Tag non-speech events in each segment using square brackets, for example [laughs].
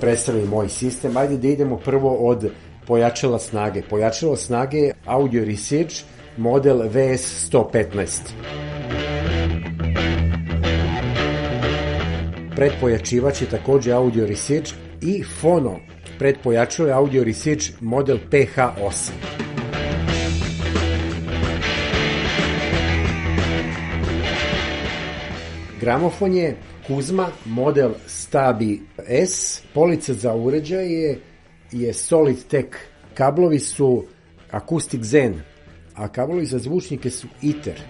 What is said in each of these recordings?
Predstavim moj sistem. Ajde da idemo prvo od pojačala snage. Pojačala snage Audio Research model VS 115. Predpojačivač je takođe Audio Research i fono predpojačilo je Audio Research model PH8. Gramofon je Kuzma model Stabi S. Polica za uređaje je Solid Tech. Kablovi su Acoustic Zen, a kablovi za zvučnike su ITER.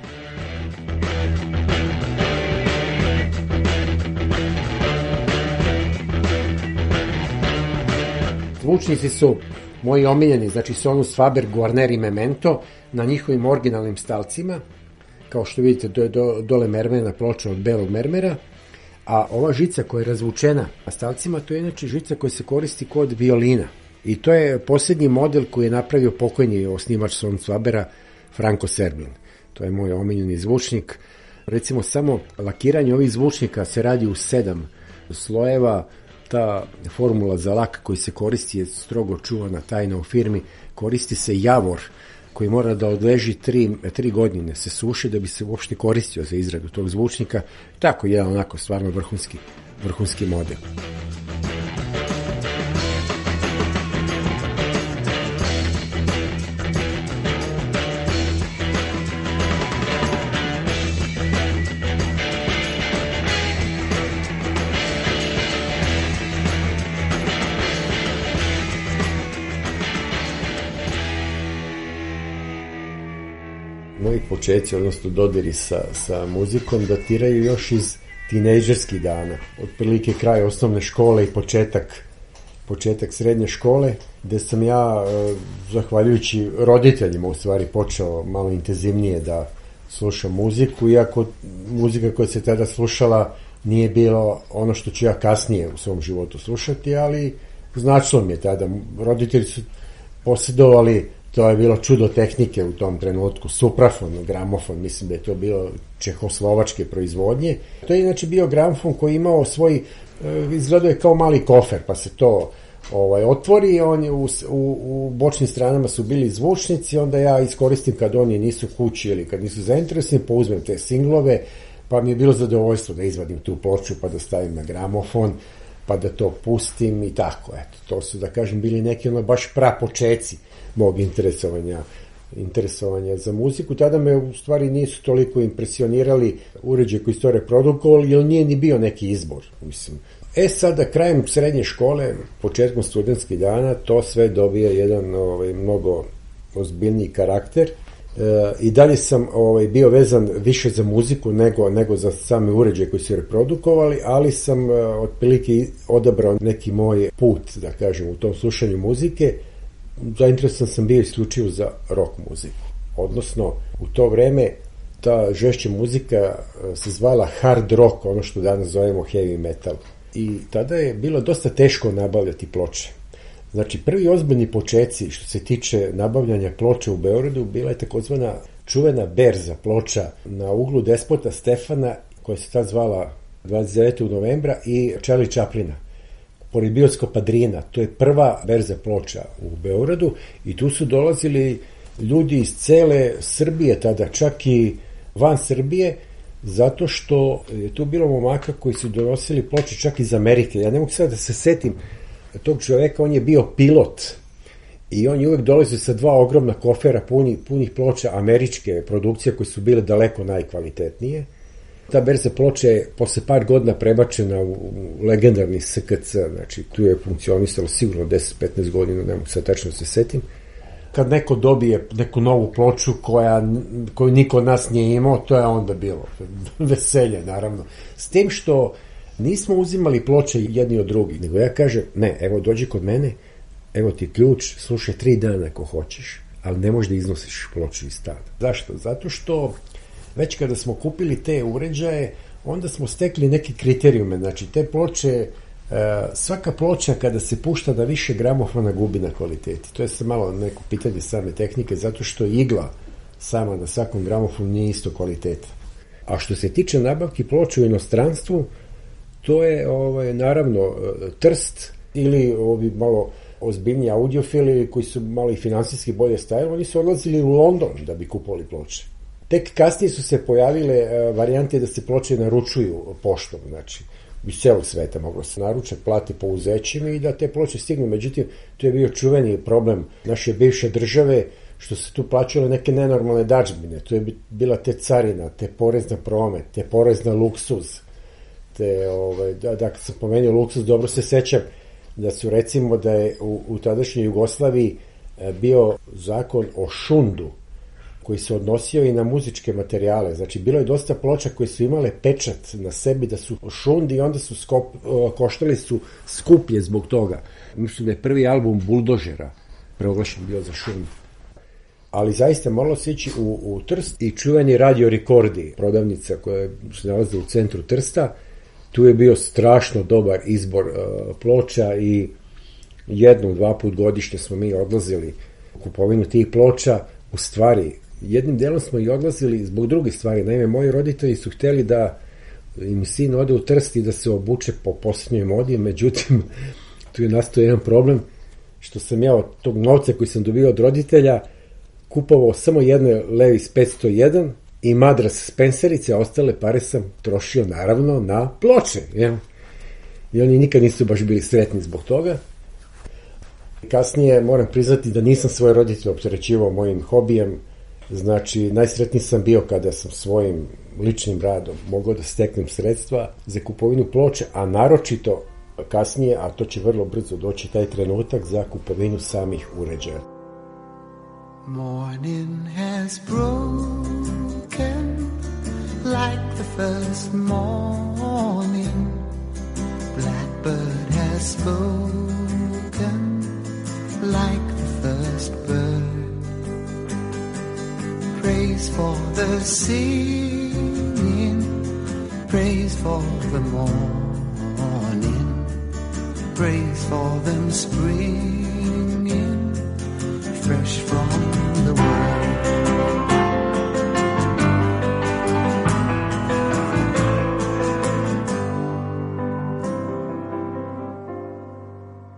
Zvučnici su moji omiljeni, znači Sonus Faber, Guarner i Memento na njihovim originalnim stalcima, kao što vidite do, do, dole mermena ploča od belog mermera, a ova žica koja je razvučena na stalcima, to je inače žica koja se koristi kod violina. I to je posljednji model koji je napravio pokojni osnivač Sonus Fabera, Franco Serbin. To je moj omiljeni zvučnik. Recimo, samo lakiranje ovih zvučnika se radi u sedam slojeva, ta formula za lak koji se koristi je strogo čuvana tajna u firmi, koristi se javor koji mora da odleži tri, tri godine se suši da bi se uopšte koristio za izradu tog zvučnika. Tako je onako stvarno vrhunski, vrhunski model. Moji počeci, odnosno dodiri sa, sa muzikom, datiraju još iz tinejdžerskih dana. Otprilike kraj osnovne škole i početak početak srednje škole, gde sam ja, e, zahvaljujući roditeljima, u stvari počeo malo intenzivnije da slušam muziku, iako muzika koja se tada slušala nije bilo ono što ću ja kasnije u svom životu slušati, ali značilo mi je tada. Roditelji su posjedovali to je bilo čudo tehnike u tom trenutku, suprafon, gramofon, mislim da je to bilo čehoslovačke proizvodnje. To je inače bio gramofon koji je imao svoj, izgledao je kao mali kofer, pa se to ovaj, otvori, on je u, u, u bočnim stranama su bili zvučnici, onda ja iskoristim kad oni nisu kući ili kad nisu zainteresni, pa uzmem te singlove, pa mi je bilo zadovoljstvo da izvadim tu ploču pa da stavim na gramofon, pa da to pustim i tako, eto, to su da kažem bili neki ono baš prapočeci mog interesovanja interesovanja za muziku. Tada me u stvari nisu toliko impresionirali uređaje koji su reprodukovali, jer nije ni bio neki izbor, mislim. E sada, krajem srednje škole, početkom studentskih dana, to sve dobija jedan ovaj, mnogo ozbiljniji karakter. E, I dalje sam ovaj, bio vezan više za muziku nego, nego za same uređaje koji su reprodukovali, ali sam e, otprilike odabrao neki moj put, da kažem, u tom slušanju muzike, zainteresovan sam bio isključivo za rock muziku. Odnosno, u to vreme ta žešća muzika se zvala hard rock, ono što danas zovemo heavy metal. I tada je bilo dosta teško nabavljati ploče. Znači, prvi ozbiljni počeci što se tiče nabavljanja ploče u Beogradu bila je takozvana čuvena berza ploča na uglu despota Stefana, koja se tad zvala 29. novembra i Čeli Čaplina pored bioskopa Drina, to je prva berza ploča u Beogradu i tu su dolazili ljudi iz cele Srbije tada, čak i van Srbije, zato što je tu bilo momaka koji su donosili ploče čak iz Amerike. Ja ne mogu sada da se setim tog čoveka, on je bio pilot i on je uvek dolazio sa dva ogromna kofera puni, punih ploča američke produkcije koje su bile daleko najkvalitetnije. Ta berza ploče je posle par godina prebačena u, legendarni SKC, znači tu je funkcionisalo sigurno 10-15 godina, ne mogu sad tačno da se setim kad neko dobije neku novu ploču koja, koju niko od nas nije imao, to je onda bilo [laughs] veselje, naravno. S tim što nismo uzimali ploče jedni od drugih, nego ja kažem, ne, evo dođi kod mene, evo ti ključ, slušaj tri dana ako hoćeš, ali ne možeš da iznosiš ploču iz stada. Zašto? Zato što već kada smo kupili te uređaje, onda smo stekli neke kriterijume, znači te ploče E, svaka ploča kada se pušta da više gramofona gubi na kvaliteti. To je se malo neko pitanje same tehnike, zato što igla sama na svakom gramofonu nije isto kvaliteta. A što se tiče nabavki ploča u inostranstvu, to je ovaj, naravno e, trst ili ovi malo ozbiljni audiofili koji su malo i finansijski bolje stajali, oni su odlazili u London da bi kupovali ploče. Tek kasnije su se pojavile e, varijante da se ploče naručuju poštom, znači iz celog sveta moglo se naručak plati po uzećima i da te ploče stignu. Međutim, to je bio čuveni problem naše bivše države, što se tu plaćale neke nenormalne dađbine. To je bila te carina, te porez na promet, te porez na luksuz. Te, ovaj, da, da, sam pomenuo luksuz, dobro se sećam da su recimo da je u, u tadašnjoj Jugoslaviji e, bio zakon o šundu, koji se odnosio i na muzičke materijale. Znači, bilo je dosta ploča koje su imale pečat na sebi da su šundi i onda su skop, koštali su skuplje zbog toga. Mislim da je prvi album Buldožera proglašen bio za šund. Ali zaista moralo se ići u, u Trst i čuveni radio rekordi, prodavnica koja se nalazi u centru Trsta. Tu je bio strašno dobar izbor uh, ploča i jednu, dva put godišnje smo mi odlazili kupovinu tih ploča. U stvari, jednim delom smo i odlazili zbog drugih stvari. Naime, moji roditelji su hteli da im sin ode u Trst i da se obuče po posljednjoj modi, međutim, [laughs] tu je nastao jedan problem, što sam ja od tog novca koji sam dobio od roditelja kupovao samo jedne Levis 501 i Madras Spencerice, a ostale pare sam trošio naravno na ploče. Ja? I oni nikad nisu baš bili sretni zbog toga. Kasnije moram priznati da nisam svoje roditelje opterećivao mojim hobijem, Znači, najsretniji sam bio kada sam svojim ličnim radom mogao da steknem sredstva za kupovinu ploče, a naročito kasnije, a to će vrlo brzo doći taj trenutak za kupovinu samih uređaja. Morning has broken like the first morning Blackbird has spoken like the first bird Praise for the singing, praise for the morning, praise for them springing fresh from the world.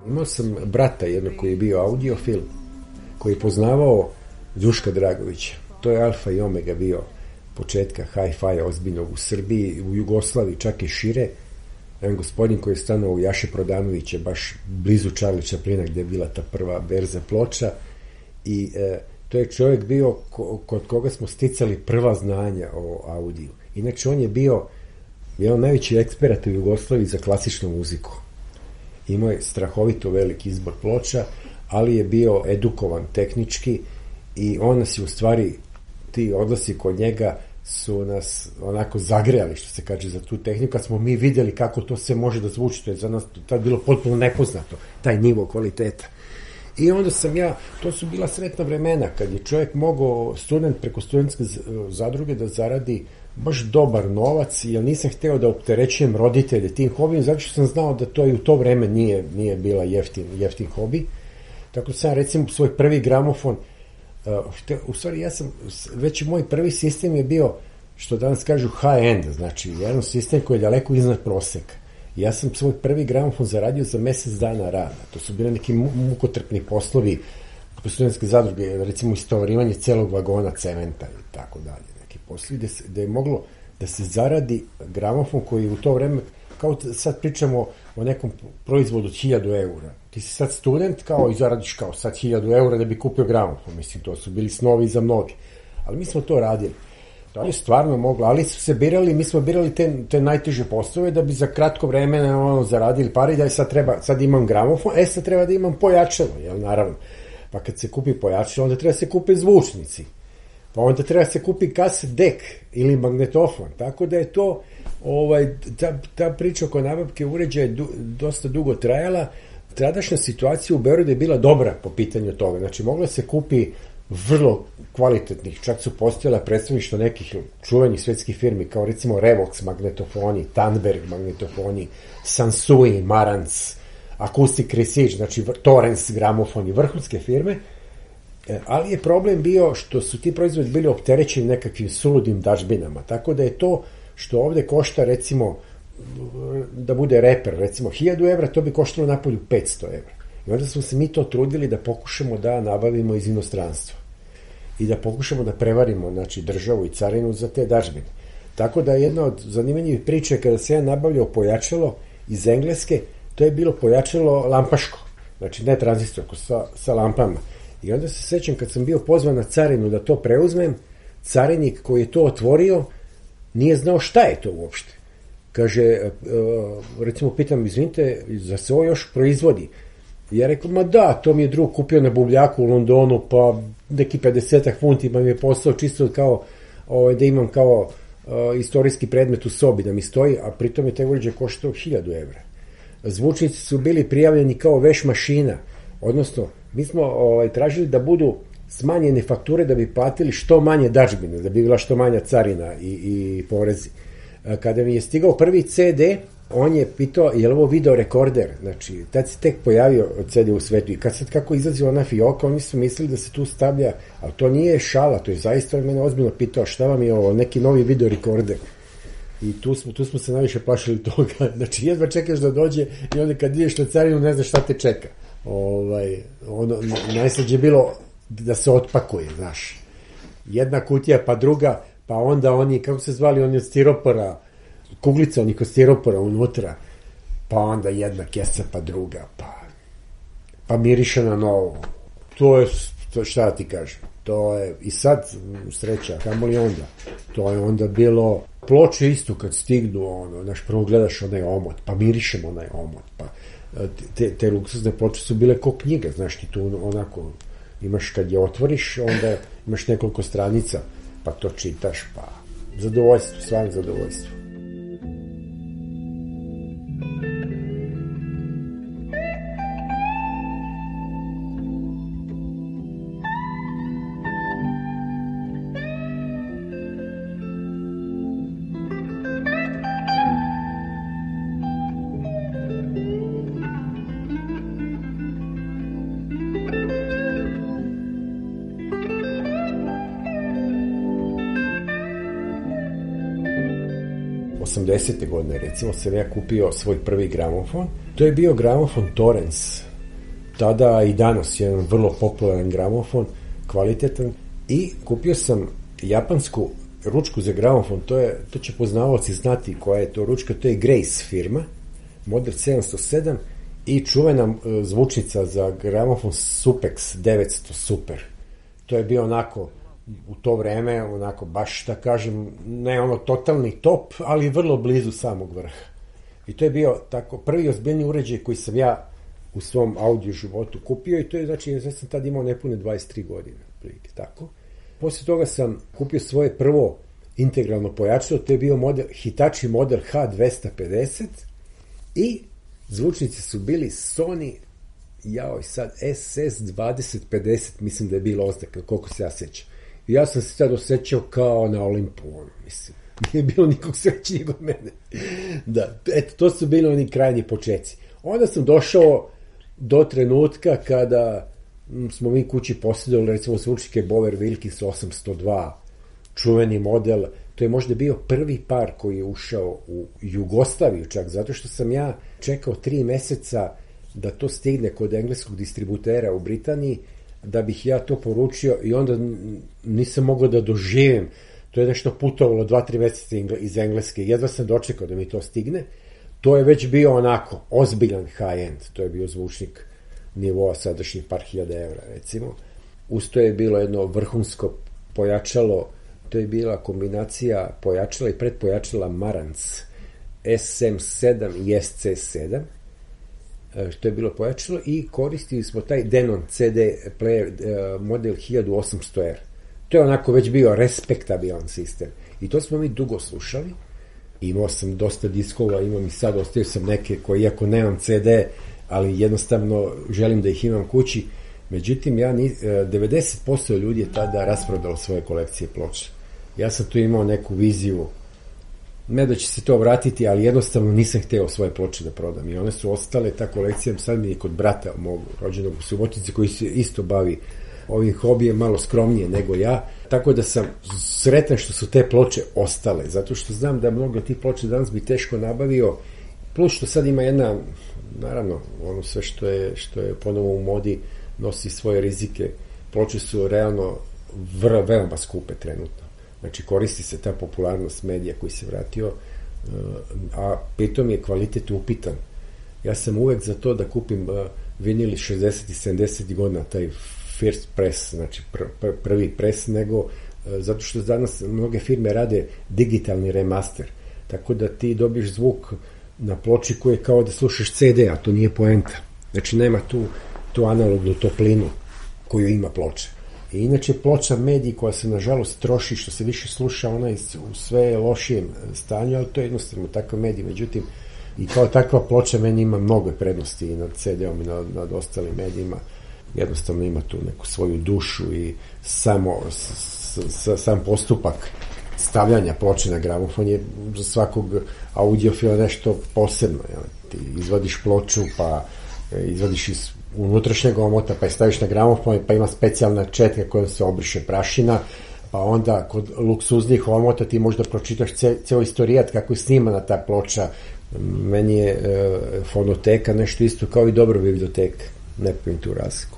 Imao sam brata jednog koji je bio audiofil, koji je poznavao Duška Dragovića to je alfa i omega bio početka hi-fi ozbiljnog u Srbiji, u Jugoslaviji, čak i šire. Jedan gospodin koji je stanovao u Jaše Prodanoviće, baš blizu Charlie Chaplina gde je bila ta prva berza ploča i e, to je čovjek bio ko, kod koga smo sticali prva znanja o audiju. Inače, on je bio jedan najveći ekspert u Jugoslaviji za klasičnu muziku. Imao je strahovito velik izbor ploča, ali je bio edukovan tehnički i on nas je u stvari ti odlasi kod njega su nas onako zagrejali, što se kaže, za tu tehniku, kad smo mi videli kako to se može da zvuči, to je za nas tad bilo potpuno nepoznato, taj nivo kvaliteta. I onda sam ja, to su bila sretna vremena, kad je čovjek mogao, student preko studentske zadruge da zaradi baš dobar novac, jer nisam hteo da opterećujem roditelje tim hobijem, zato što sam znao da to i u to vreme nije, nije bila jeftin, jeftin hobi. Tako sam recimo svoj prvi gramofon, Uh, u stvari ja sam, već moj prvi sistem je bio, što danas kažu high-end, znači jedan sistem koji je daleko iznad proseka. Ja sam svoj prvi gramofon zaradio za mesec dana rada. To su bile neki mukotrpni poslovi po studentske zadruge, recimo istovarivanje celog vagona cementa i tako dalje. Neki poslovi gde, gde je moglo da se zaradi gramofon koji u to vreme, kao sad pričamo o nekom proizvodu od 1000 eura. Ti si sad student kao i zaradiš kao sad 1000 eura da bi kupio gramofon. Mislim, to su bili snovi za mnogi. Ali mi smo to radili. To je stvarno moglo, ali su se birali, mi smo birali te, te najteže poslove da bi za kratko vreme ono, zaradili pari da je sad treba, sad imam gramofon, e sad treba da imam pojačalo, jel naravno. Pa kad se kupi pojačalo, onda treba da se kupe zvučnici. Pa onda treba da se kupi kaset dek ili magnetofon. Tako da je to, ovaj, ta, ta priča oko nabavke uređaja je du, dosta dugo trajala. Tradašnja situacija u Beorodu je bila dobra po pitanju toga. Znači, mogla se kupi vrlo kvalitetnih, čak su postojala predstavništva nekih čuvenih svetskih firmi, kao recimo Revox magnetofoni, Tanberg magnetofoni, Sansui, Marantz, Acoustic Resage, znači Torrens gramofoni, vrhunske firme, ali je problem bio što su ti proizvodi bili opterećeni nekakvim suludim dažbinama, tako da je to što ovde košta recimo da bude reper, recimo 1000 evra, to bi koštalo napolju 500 evra. I onda smo se mi to trudili da pokušamo da nabavimo iz inostranstva i da pokušamo da prevarimo znači, državu i carinu za te dažbine. Tako da jedna od zanimljivih priča kada se ja nabavljao pojačalo iz Engleske, to je bilo pojačalo lampaško, znači ne tranzistorko, sa, sa lampama. I onda se sećam kad sam bio pozvan na carinu da to preuzmem, carinik koji je to otvorio nije znao šta je to uopšte. Kaže, e, recimo pitam, izvinite, za se ovo još proizvodi? Ja rekao, ma da, to mi je drug kupio na bubljaku u Londonu, pa neki 50 funti mi je postao čisto kao ovaj, da imam kao uh, istorijski predmet u sobi da mi stoji, a pritom je taj uređaj koštao 1000 evra. Zvučnici su bili prijavljeni kao veš mašina, odnosno mi smo ovaj, tražili da budu smanjene fakture da bi platili što manje dažbine, da bi bila što manja carina i, i porezi. Kada mi je stigao prvi CD, on je pitao, je li ovo video rekorder? Znači, tad se tek pojavio CD u svetu i kad sad kako izlazi ona fioka, oni su mislili da se tu stavlja, ali to nije šala, to je zaista mene ozbiljno pitao šta vam je ovo, neki novi video rekorder. I tu smo, tu smo se najviše plašili toga. [laughs] Znači, jedva čekaš da dođe i onda kad ideš na carinu ne znaš šta te čeka. Ovaj, ono, najslađe je bilo da se otpakuje, znaš. Jedna kutija, pa druga, pa onda oni, kako se zvali, oni od stiropora, kuglica onih stiropora unutra, pa onda jedna kesa, pa druga, pa, pa miriše na novo. To je, to šta ti kažem, to je, i sad sreća, kamo li onda? To je onda bilo, ploče isto kad stignu, ono, znaš, prvo gledaš onaj omot, pa mirišem onaj omot, pa te, te luksuzne ploče su bile ko knjiga, znaš, ti tu onako imaš kad je otvoriš, onda imaš nekoliko stranica, pa to čitaš, pa zadovoljstvo, stvarno zadovoljstvo. 80. godine, recimo, sam ja kupio svoj prvi gramofon. To je bio gramofon Torrens. Tada i danas je jedan vrlo popularan gramofon, kvalitetan. I kupio sam japansku ručku za gramofon, to, je, to će poznavaoci znati koja je to ručka, to je Grace firma, model 707 i čuvena e, zvučnica za gramofon Supex 900 Super. To je bio onako u to vreme, onako, baš da kažem, ne ono totalni top, ali vrlo blizu samog vrha. I to je bio tako prvi ozbiljni uređaj koji sam ja u svom audio životu kupio i to je, znači, ja sam tad imao nepune 23 godine, prilike, tako. Posle toga sam kupio svoje prvo integralno pojačalo, to je bio model, Hitachi model H250 i zvučnici su bili Sony jao, sad SS2050, mislim da je bilo oznaka, koliko se ja sećam. Ja sam se sad osjećao kao na Olimpu, ono, mislim. [laughs] Nije bilo nikog srećnijeg od mene. [laughs] Da, eto, to su bili oni krajnji počeci. Onda sam došao do trenutka kada smo mi kući posjedovali, recimo, zvučnike Bower Wilkins 802, čuveni model, to je možda bio prvi par koji je ušao u Jugoslaviju čak, zato što sam ja čekao tri meseca da to stigne kod engleskog distributera u Britaniji da bih ja to poručio i onda nisam mogao da doživim To je nešto putovalo dva, tri meseca iz Engleske. Jedva sam dočekao da mi to stigne. To je već bio onako ozbiljan high-end. To je bio zvučnik nivoa sadašnjih par hiljada evra, recimo. Usto je bilo jedno vrhunsko pojačalo, to je bila kombinacija pojačala i predpojačala Marantz SM7 i SC7 e, što je bilo pojačalo i koristili smo taj Denon CD player e, model 1800R. To je onako već bio respektabilan sistem. I to smo mi dugo slušali. Imao sam dosta diskova, imam i sad, ostavio sam neke koje, iako nemam CD, ali jednostavno želim da ih imam kući. Međutim, ja ni, 90% e, ljudi je tada rasprodalo svoje kolekcije ploča. Ja sam tu imao neku viziju ne da će se to vratiti, ali jednostavno nisam hteo svoje ploče da prodam. I one su ostale, ta kolekcija sad mi je kod brata mog rođenog u Subotici koji se isto bavi ovim hobijem malo skromnije nego ja, tako da sam sretan što su te ploče ostale, zato što znam da mnogo tih ploče danas bi teško nabavio, plus što sad ima jedna, naravno, ono sve što je, što je ponovo u modi, nosi svoje rizike, ploče su realno vrlo, veoma skupe trenutno. Znači, koristi se ta popularnost medija koji se vratio, uh, a pritom je kvalitet upitan. Ja sam uvek za to da kupim vinili 60 i 70 godina, taj first press, znači pr pr prvi pres, nego uh, zato što danas mnoge firme rade digitalni remaster, tako da ti dobiješ zvuk na ploči koji je kao da slušaš CD, a to nije poenta. Znači, nema tu, tu analognu toplinu koju ima ploča. I inače ploča mediji koja se nažalost troši, što se više sluša, ona je u sve lošijem stanju, ali to je jednostavno takav medij. Međutim, i kao takva ploča meni ima mnogo prednosti i nad CD-om i nad, nad ostalim medijima. Jednostavno ima tu neku svoju dušu i samo s, s, sam postupak stavljanja ploče na gramofon je za svakog audiofila nešto posebno. Jel? Ti izvadiš ploču, pa izvadiš iz unutrašnjeg omota, pa je staviš na gramofon, pa ima specijalna četka koja se obriše prašina, pa onda kod luksuznih omota ti možda pročitaš ce, ceo istorijat kako je snimana ta ploča. Meni je e, fonoteka nešto isto kao i dobro biblioteka. Ne pojim tu razliku.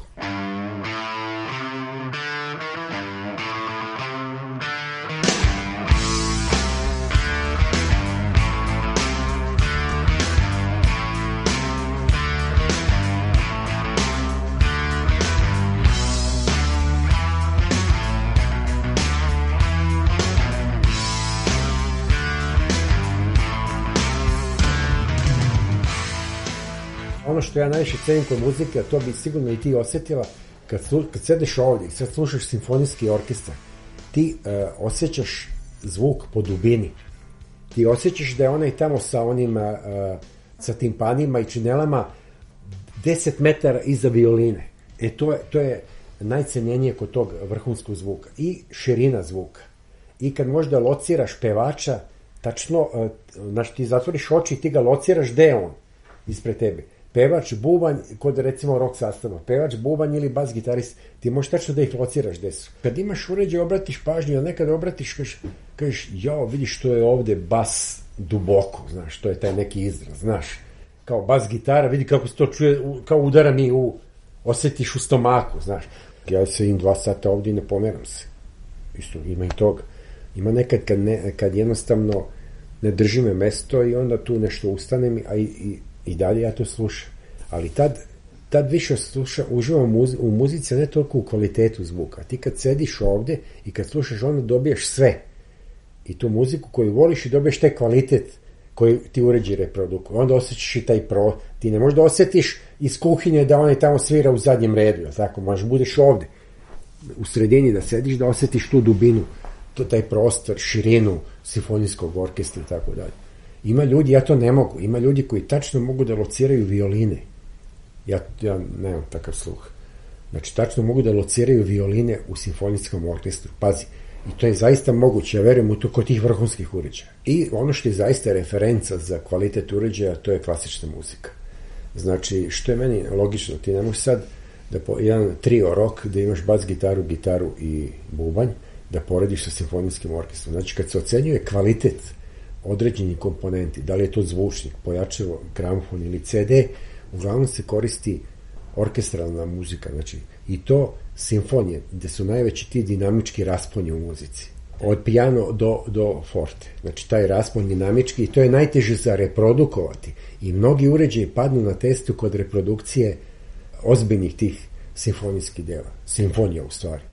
Što ja najviše cenim kod muzike, a to bi sigurno i ti osetila, kad, slu, kad sedeš ovdje i sad slušaš simfonijski orkestar, ti uh, osjećaš zvuk po dubini. Ti osjećaš da je onaj tamo sa onim, uh, sa timpanima i činelama 10 metara iza violine. E to je, to je najcenjenije kod tog vrhunskog zvuka. I širina zvuka. I kad možda lociraš pevača, tačno, znaš, ti zatvoriš oči i ti ga lociraš gde je on ispred tebe pevač, bubanj, kod recimo rock sastava, pevač, bubanj ili bas gitarist, ti možeš tačno da ih lociraš gde su. Kad imaš uređaj, obratiš pažnju, a nekad obratiš, kažeš, kažeš, jao, vidiš što je ovde bas duboko, znaš, to je taj neki izraz, znaš, kao bas gitara, vidi kako se to čuje, kao udara mi u, osetiš u stomaku, znaš. Ja se im dva sata ovde i ne pomeram se. Isto, ima i toga. Ima nekad kad, ne, kad jednostavno ne drži me mesto i onda tu nešto ustanem, a i, i I dalje ja to slušam. Ali tad, tad više sluša, uživam muzi, u muzici, ne toliko u kvalitetu zvuka. Ti kad sediš ovde i kad slušaš, onda dobijaš sve. I tu muziku koju voliš i dobiješ taj kvalitet koji ti uređi reproduku. Onda osjećaš i taj pro. Ti ne možeš da osjetiš iz kuhinje da onaj tamo svira u zadnjem redu. Tako, možeš budeš ovde u sredini da sediš, da osjetiš tu dubinu, to, taj prostor, širinu simfonijskog orkestra i tako dalje. Ima ljudi, ja to ne mogu, ima ljudi koji tačno mogu da lociraju violine. Ja, ja nemam takav sluh. Znači, tačno mogu da lociraju violine u simfonijskom orkestru. Pazi, i to je zaista moguće, ja verujem u to kod tih vrhunskih uređaja. I ono što je zaista referenca za kvalitet uređaja, to je klasična muzika. Znači, što je meni logično, ti ne možeš sad da po, jedan trio rock, da imaš bas gitaru, gitaru i bubanj, da porediš sa simfonijskim orkestrom. Znači, kad se ocenjuje kvalitet određeni komponenti, da li je to zvučnik, pojačalo, gramofon ili CD, uglavnom se koristi orkestralna muzika, znači i to simfonije, gde su najveći ti dinamički rasponi u muzici. od piano do, do forte. Znači, taj raspon dinamički i to je najteže za reprodukovati. I mnogi uređaji padnu na testu kod reprodukcije ozbiljnih tih simfonijskih dela. Simfonija u stvari.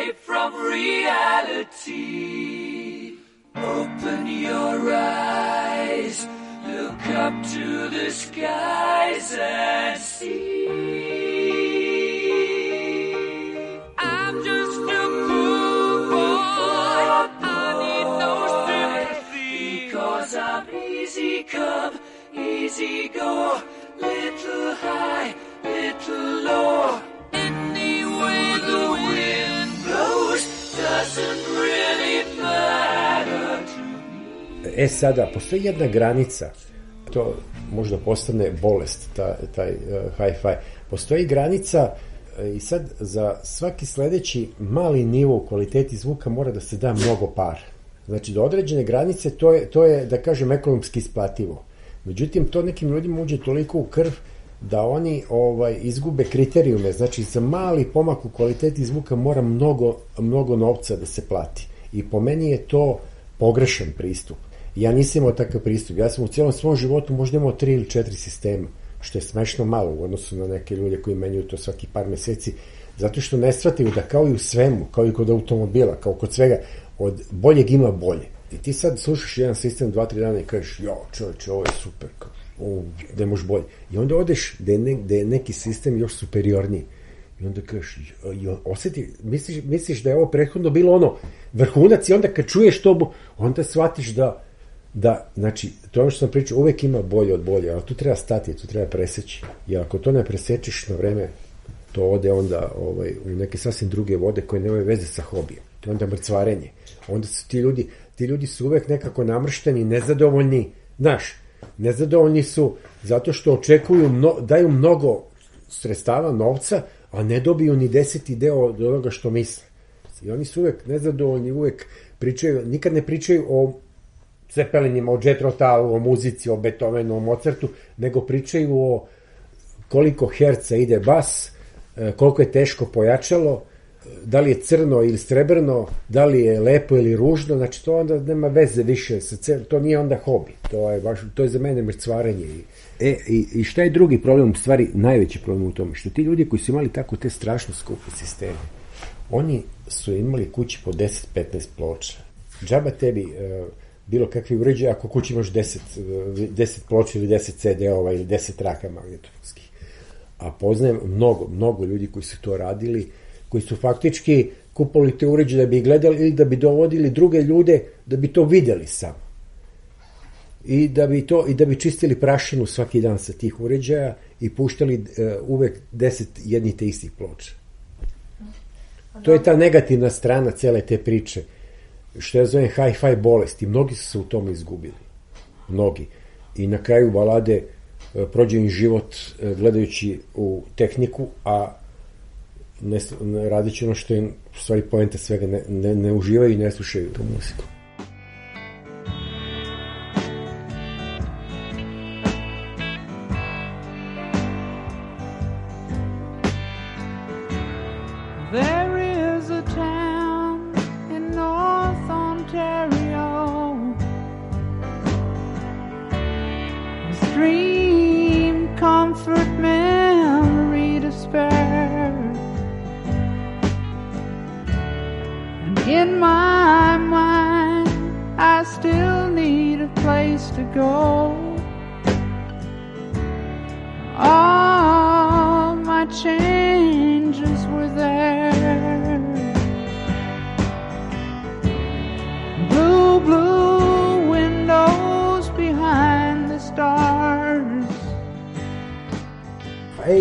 Escape from reality. Open your eyes, look up to the skies and see. I'm just a poor boy. I need no sympathy. Because I'm easy come, easy go. E sada, postoji jedna granica, to možda postane bolest, ta, taj uh, hi-fi. Postoji granica e, i sad za svaki sledeći mali nivo u kvaliteti zvuka mora da se da mnogo para. Znači, do određene granice to je, to je da kažem, ekonomski isplativo. Međutim, to nekim ljudima uđe toliko u krv da oni ovaj izgube kriterijume, znači za mali pomak u kvaliteti zvuka mora mnogo, mnogo novca da se plati. I po meni je to pogrešan pristup. Ja nisam imao takav pristup. Ja sam u cijelom svom životu možda imao tri ili četiri sistema, što je smešno malo u odnosu na neke ljude koji menjuju to svaki par meseci, zato što ne shvataju da kao i u svemu, kao i kod automobila, kao kod svega, od boljeg ima bolje. I ti sad slušaš jedan sistem dva, tri dana i kažeš, jo, čovječe, ovo je super, kao, ovo, ne može bolje. I onda odeš da je, ne, da je neki sistem još superiorniji. I onda kažeš, jo, osjeti, misliš, misliš da je ovo prethodno bilo ono vrhunac i onda kad čuješ to, onda shvatiš da, da, znači, to je ono što sam pričao, uvek ima bolje od bolje, ali tu treba stati, tu treba preseći. I ako to ne presečeš na vreme, to ode onda ovaj, u neke sasvim druge vode koje nemaju veze sa hobijem. To je onda mrcvarenje. Onda su ti ljudi, ti ljudi su uvek nekako namršteni, nezadovoljni, znaš, nezadovoljni su zato što očekuju, mno, daju mnogo sredstava, novca, a ne dobiju ni deseti deo od onoga što misle. I oni su uvek nezadovoljni, uvek pričaju, nikad ne pričaju o Cepelinima, o Jet Rotalu, o muzici, o Beethovenu, o Mozartu, nego pričaju o koliko herca ide bas, e, koliko je teško pojačalo, da li je crno ili srebrno, da li je lepo ili ružno, znači to onda nema veze više sa cel, to nije onda hobi, to je, baš, to je za mene mrcvarenje. E, i, i šta je drugi problem, u stvari najveći problem u tome, što ti ljudi koji su imali tako te strašno skupe sisteme, oni su imali kući po 10-15 ploča. Džaba tebi uh, bilo kakvi uređaj ako kući imaš 10, 10 ploča ili 10 CD-ova ili 10 traka magnetofonskih. A poznajem mnogo, mnogo ljudi koji su to radili, koji su faktički kupali te uređaje da bi gledali ili da bi dovodili druge ljude da bi to videli samo. I da bi to i da bi čistili prašinu svaki dan sa tih uređaja i puštali uh, uvek 10 jednih te istih ploča. To je ta negativna strana cele te priče što ja zovem hi-fi bolest i mnogi su se u tome izgubili. Mnogi. I na kraju balade e, prođe im život e, gledajući u tehniku, a ne, ne radići ono što je stvari poenta svega, ne, ne, ne uživaju i ne slušaju tu muziku.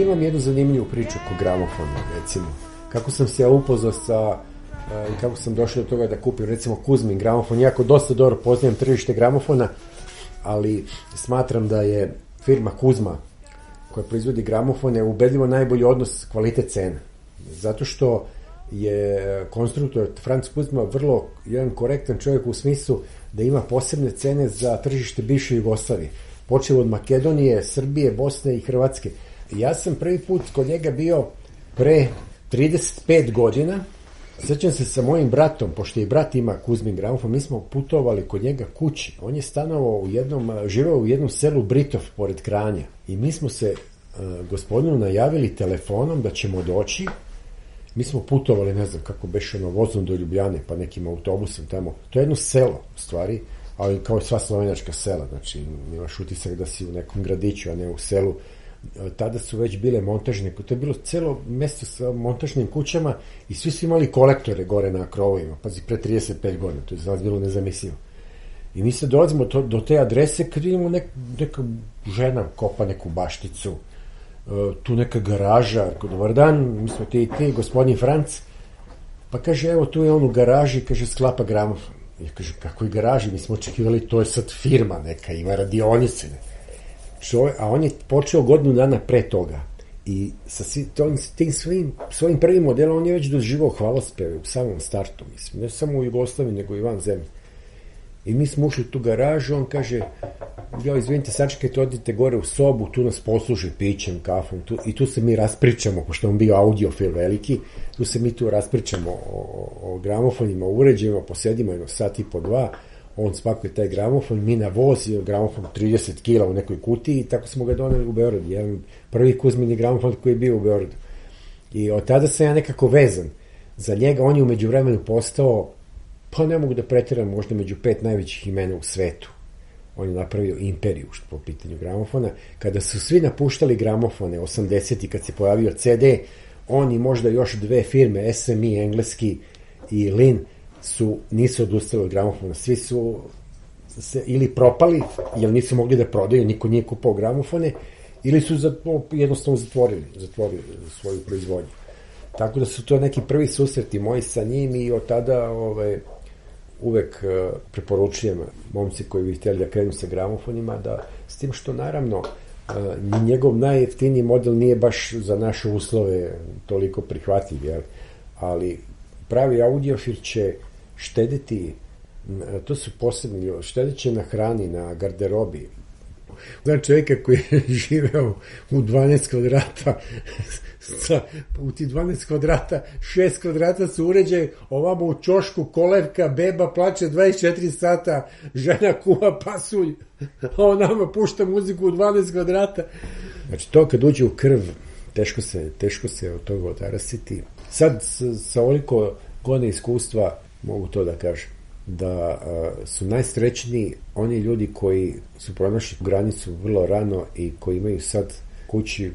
Imam jednu zanimljivu priču oko gramofona, recimo. Kako sam se ja upoznao sa e, i kako sam došao do toga da kupim recimo Kuzmin gramofon, jako dosta dobro poznajem tržište gramofona, ali smatram da je firma Kuzma koja proizvodi gramofone ubedljivo najbolji odnos kvalitet cena. Zato što je konstruktor Franc Kuzma vrlo jedan korektan čovjek u smislu da ima posebne cene za tržište bivše Jugoslavije. Počeo od Makedonije, Srbije, Bosne i Hrvatske. Ja sam prvi put kod njega bio pre 35 godina. Sećam se sa mojim bratom, pošto i brat ima Kuzmin gramofon, mi smo putovali kod njega kući. On je stanovao u jednom, živeo u jednom selu Britov, pored Kranja. I mi smo se gospodinu najavili telefonom da ćemo doći Mi smo putovali, ne znam kako beše ono, vozom do Ljubljane, pa nekim autobusom tamo. To je jedno selo, u stvari, ali kao sva slovenačka sela, znači imaš utisak da si u nekom gradiću, a ne u selu. Tada su već bile montažne, to je bilo celo mesto sa montažnim kućama i svi su imali kolektore gore na krovovima, pazi, pre 35 godina, to je za nas bilo nezamislivo. I mi se dolazimo to, do te adrese kad vidimo nek, neka žena kopa neku bašticu, E, tu neka garaža, dobar dan, mi smo ti i ti, gospodin Franc, pa kaže, evo, tu je on u garaži, kaže, sklapa gramofon. Ja kažem, kako je garaži, mi smo očekivali, to je sad firma neka, ima radionice. Čovje, a on je počeo godinu dana pre toga. I sa si, to, tim svojim, svojim prvim modelom on je već doživao hvalospeve u samom startu, mislim. Ne samo u Jugoslaviji, nego i van zemlje. I mi smo ušli u tu garažu, on kaže, ja, izvinite, sačekajte, odite gore u sobu, tu nas posluži pićem, kafom, tu, i tu se mi raspričamo, pošto on bio audiofil veliki, tu se mi tu raspričamo o, o, o gramofonima, uređajima, posedimo jedno sat i po dva, on spakuje taj gramofon, mi na voz i gramofon 30 kila u nekoj kutiji i tako smo ga doneli u Beograd. Jedan prvi Kuzmini gramofon koji je bio u Beogradu. I od tada sam ja nekako vezan za njega. On je umeđu vremenu postao, pa ne mogu da pretiram, možda među pet najvećih imena u svetu on je napravio imperiju što po pitanju gramofona. Kada su svi napuštali gramofone, 80. kad se pojavio CD, on i možda još dve firme, SMI, engleski i Lin, su, nisu odustali od gramofona. Svi su se ili propali, jer nisu mogli da prodaju, niko nije kupao gramofone, ili su za, jednostavno zatvorili, zatvorili svoju proizvodnju. Tako da su to neki prvi susreti moji sa njim i od tada ove, uvek e, preporučujem momci koji bi htjeli da krenu sa gramofonima, da s tim što naravno e, njegov najjeftiniji model nije baš za naše uslove toliko prihvatljiv, jel? ali pravi audiofil će štediti to su posebni štedit će na hrani, na garderobi. Znam čovjeka koji [laughs] je živeo u 12 kvadrata [laughs] sa, u ti 12 kvadrata, 6 kvadrata su uređaj, ovamo u čošku kolevka, beba plaće 24 sata, žena kuva pasulj, a on nama pušta muziku u 12 kvadrata. Znači, to kad uđe u krv, teško se, teško se od toga odarasiti. Sad, sa, sa oliko godina iskustva, mogu to da kažem, da su najsrećniji oni ljudi koji su pronašli granicu vrlo rano i koji imaju sad kući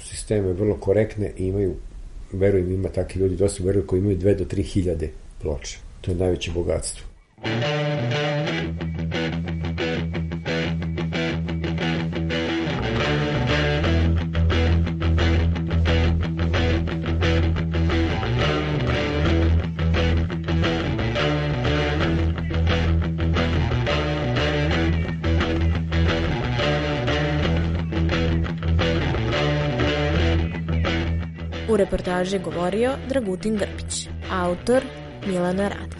sisteme vrlo korektne i imaju, verujem ima takvi ljudi, dosta verujem koji imaju 2 do 3 hiljade ploča. To je najveće bogatstvo. U reportaži govorio Dragutin Grbić, autor Milana Radić.